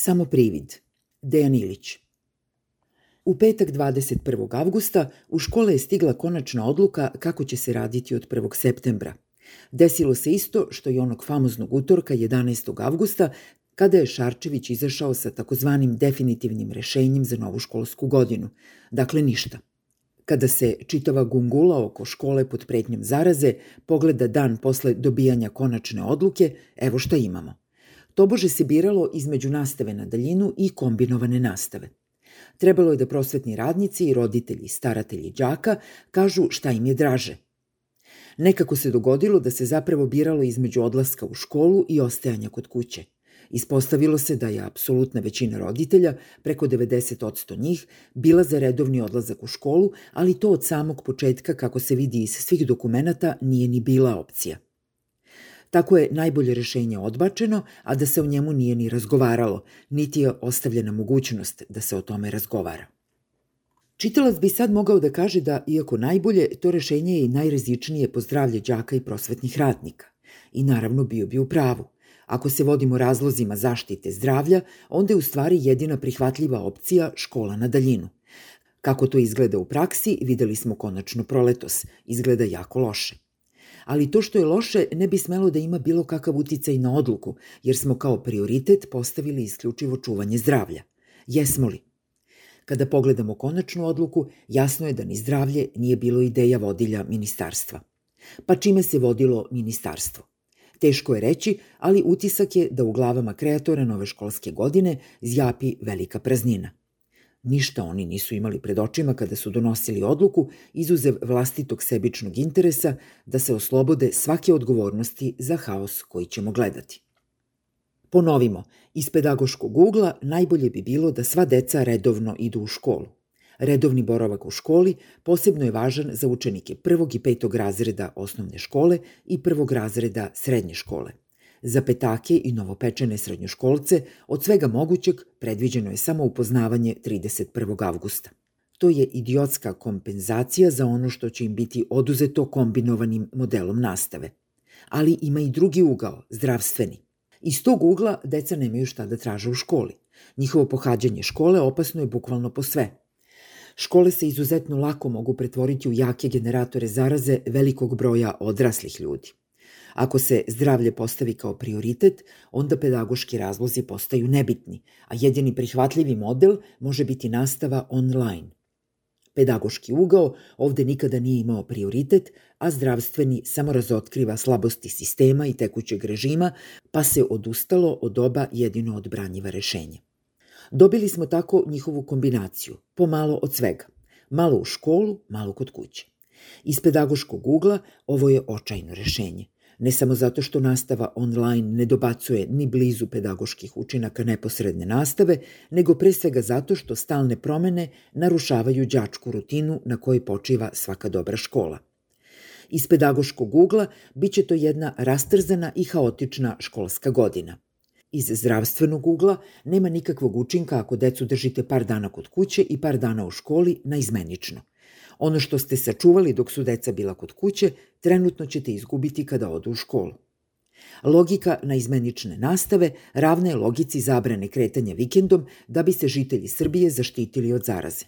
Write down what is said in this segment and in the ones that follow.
Samo privid. Dejan Ilić. U petak 21. avgusta u škole je stigla konačna odluka kako će se raditi od 1. septembra. Desilo se isto što i onog famoznog utorka 11. avgusta kada je Šarčević izašao sa takozvanim definitivnim rešenjem za novu školsku godinu. Dakle, ništa. Kada se čitava gungula oko škole pod pretnjom zaraze pogleda dan posle dobijanja konačne odluke, evo šta imamo. Tobože se biralo između nastave na daljinu i kombinovane nastave. Trebalo je da prosvetni radnici i roditelji staratelji đaka kažu šta im je draže. Nekako se dogodilo da se zapravo biralo između odlaska u školu i ostajanja kod kuće – Ispostavilo se da je apsolutna većina roditelja, preko 90% njih, bila za redovni odlazak u školu, ali to od samog početka, kako se vidi iz svih dokumentata, nije ni bila opcija. Tako je najbolje rešenje odbačeno, a da se o njemu nije ni razgovaralo, niti je ostavljena mogućnost da se o tome razgovara. Čitalac bi sad mogao da kaže da, iako najbolje, to rešenje je i najrezičnije po zdravlje đaka i prosvetnih radnika. I naravno bio bi u pravu – Ako se vodimo razlozima zaštite zdravlja, onda je u stvari jedina prihvatljiva opcija škola na daljinu. Kako to izgleda u praksi, videli smo konačno proletos. Izgleda jako loše. Ali to što je loše ne bi smelo da ima bilo kakav uticaj na odluku, jer smo kao prioritet postavili isključivo čuvanje zdravlja. Jesmo li? Kada pogledamo konačnu odluku, jasno je da ni zdravlje nije bilo ideja vodilja ministarstva. Pa čime se vodilo ministarstvo? Teško je reći, ali utisak je da u glavama kreatora nove školske godine zjapi velika praznina. Ništa oni nisu imali pred očima kada su donosili odluku, izuzev vlastitog sebičnog interesa da se oslobode svake odgovornosti za haos koji ćemo gledati. Ponovimo, iz pedagoškog ugla najbolje bi bilo da sva deca redovno idu u školu. Redovni boravak u školi posebno je važan za učenike prvog i petog razreda osnovne škole i prvog razreda srednje škole. Za petake i novopečene srednjoškolce od svega mogućeg predviđeno je samo upoznavanje 31. avgusta. To je idiotska kompenzacija za ono što će im biti oduzeto kombinovanim modelom nastave. Ali ima i drugi ugao, zdravstveni. Iz tog ugla deca nemaju šta da traže u školi. Njihovo pohađanje škole opasno je bukvalno po sve – Škole se izuzetno lako mogu pretvoriti u jake generatore zaraze velikog broja odraslih ljudi. Ako se zdravlje postavi kao prioritet, onda pedagoški razlozi postaju nebitni, a jedini prihvatljivi model može biti nastava online. Pedagoški ugao ovde nikada nije imao prioritet, a zdravstveni samo razotkriva slabosti sistema i tekućeg režima, pa se odustalo od oba jedino odbranjiva rešenja. Dobili smo tako njihovu kombinaciju, pomalo od svega. Malo u školu, malo kod kuće. Iz pedagoškog ugla ovo je očajno rešenje. Ne samo zato što nastava online ne dobacuje ni blizu pedagoških učinaka neposredne nastave, nego pre svega zato što stalne promene narušavaju đačku rutinu na kojoj počiva svaka dobra škola. Iz pedagoškog ugla biće to jedna rastrzana i haotična školska godina – Iz zdravstvenog ugla nema nikakvog učinka ako decu držite par dana kod kuće i par dana u školi na izmenično. Ono što ste sačuvali dok su deca bila kod kuće, trenutno ćete izgubiti kada odu u školu. Logika na izmenične nastave ravna je logici zabrane kretanja vikendom da bi se žitelji Srbije zaštitili od zaraze.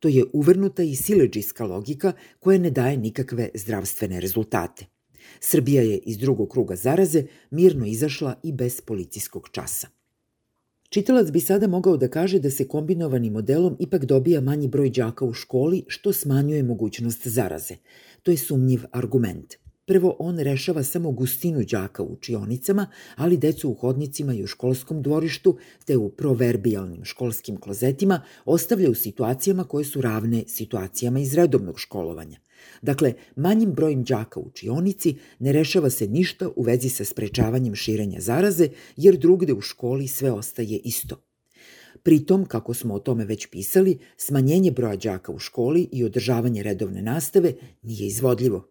To je uvrnuta i sileđijska logika koja ne daje nikakve zdravstvene rezultate. Srbija je iz drugog kruga zaraze mirno izašla i bez policijskog časa. Čitalac bi sada mogao da kaže da se kombinovanim modelom ipak dobija manji broj đaka u školi, što smanjuje mogućnost zaraze. To je sumnjiv argument. Prvo, on rešava samo gustinu đaka u učionicama, ali decu u hodnicima i u školskom dvorištu, te u proverbijalnim školskim klozetima, ostavlja u situacijama koje su ravne situacijama iz redovnog školovanja. Dakle, manjim brojem đaka u učionici ne rešava se ništa u vezi sa sprečavanjem širenja zaraze, jer drugde u školi sve ostaje isto. Pritom, kako smo o tome već pisali, smanjenje broja đaka u školi i održavanje redovne nastave nije izvodljivo.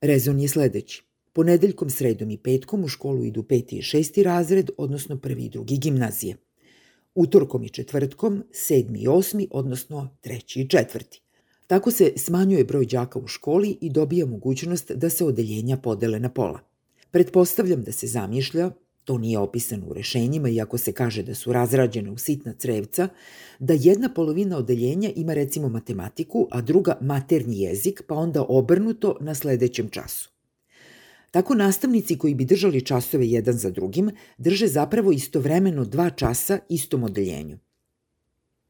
Rezon je sledeći. Ponedeljkom, sredom i petkom u školu idu peti i šesti razred, odnosno prvi i drugi gimnazije. Utorkom i četvrtkom, sedmi i osmi, odnosno treći i četvrti. Tako se smanjuje broj đaka u školi i dobija mogućnost da se odeljenja podele na pola. Pretpostavljam da se zamišlja, to nije opisano u rešenjima, iako se kaže da su razrađene u sitna crevca, da jedna polovina odeljenja ima recimo matematiku, a druga maternji jezik, pa onda obrnuto na sledećem času. Tako nastavnici koji bi držali časove jedan za drugim drže zapravo istovremeno dva časa istom odeljenju.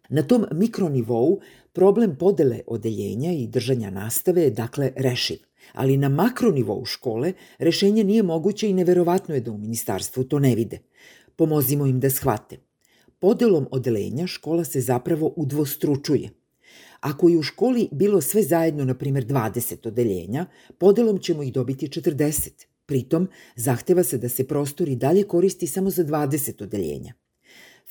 Na tom mikronivou problem podele odeljenja i držanja nastave je dakle rešiv ali na makronivou škole rešenje nije moguće i neverovatno je da u ministarstvu to ne vide. Pomozimo im da shvate. Podelom odelenja škola se zapravo udvostručuje. Ako je u školi bilo sve zajedno, na primjer 20 odeljenja, podelom ćemo ih dobiti 40. Pritom, zahteva se da se prostor i dalje koristi samo za 20 odeljenja.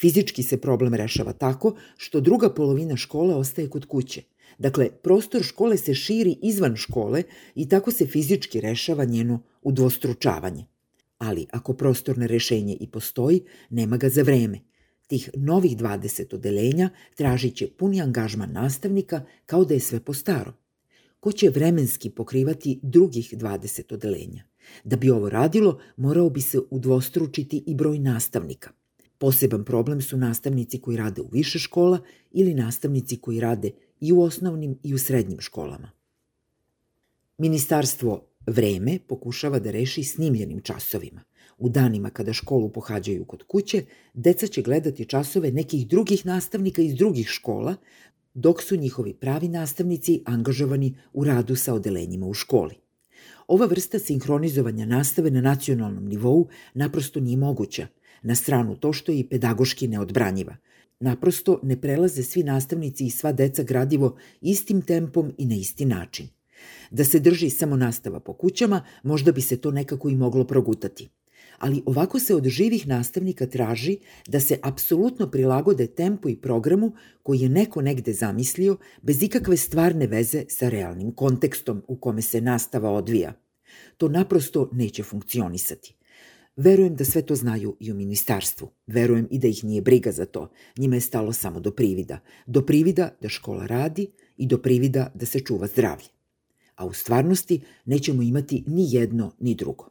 Fizički se problem rešava tako što druga polovina škole ostaje kod kuće. Dakle, prostor škole se širi izvan škole i tako se fizički rešava njeno udvostručavanje. Ali ako prostorno rešenje i postoji, nema ga za vreme. Tih novih 20 odelenja tražit će puni angažman nastavnika kao da je sve po staro. Ko će vremenski pokrivati drugih 20 odelenja? Da bi ovo radilo, morao bi se udvostručiti i broj nastavnika. Poseban problem su nastavnici koji rade u više škola ili nastavnici koji rade i u osnovnim i u srednjim školama. Ministarstvo Vreme pokušava da reši snimljenim časovima. U danima kada školu pohađaju kod kuće, deca će gledati časove nekih drugih nastavnika iz drugih škola, dok su njihovi pravi nastavnici angažovani u radu sa odelenjima u školi. Ova vrsta sinhronizovanja nastave na nacionalnom nivou naprosto nije moguća, na stranu to što je i pedagoški neodbranjiva – Naprosto ne prelaze svi nastavnici i sva deca gradivo istim tempom i na isti način. Da se drži samo nastava po kućama, možda bi se to nekako i moglo progutati. Ali ovako se od živih nastavnika traži da se apsolutno prilagode tempu i programu koji je neko negde zamislio bez ikakve stvarne veze sa realnim kontekstom u kome se nastava odvija. To naprosto neće funkcionisati. Verujem da sve to znaju i u ministarstvu. Verujem i da ih nije briga za to. Njima je stalo samo do privida. Do privida da škola radi i do privida da se čuva zdravlje. A u stvarnosti nećemo imati ni jedno ni drugo.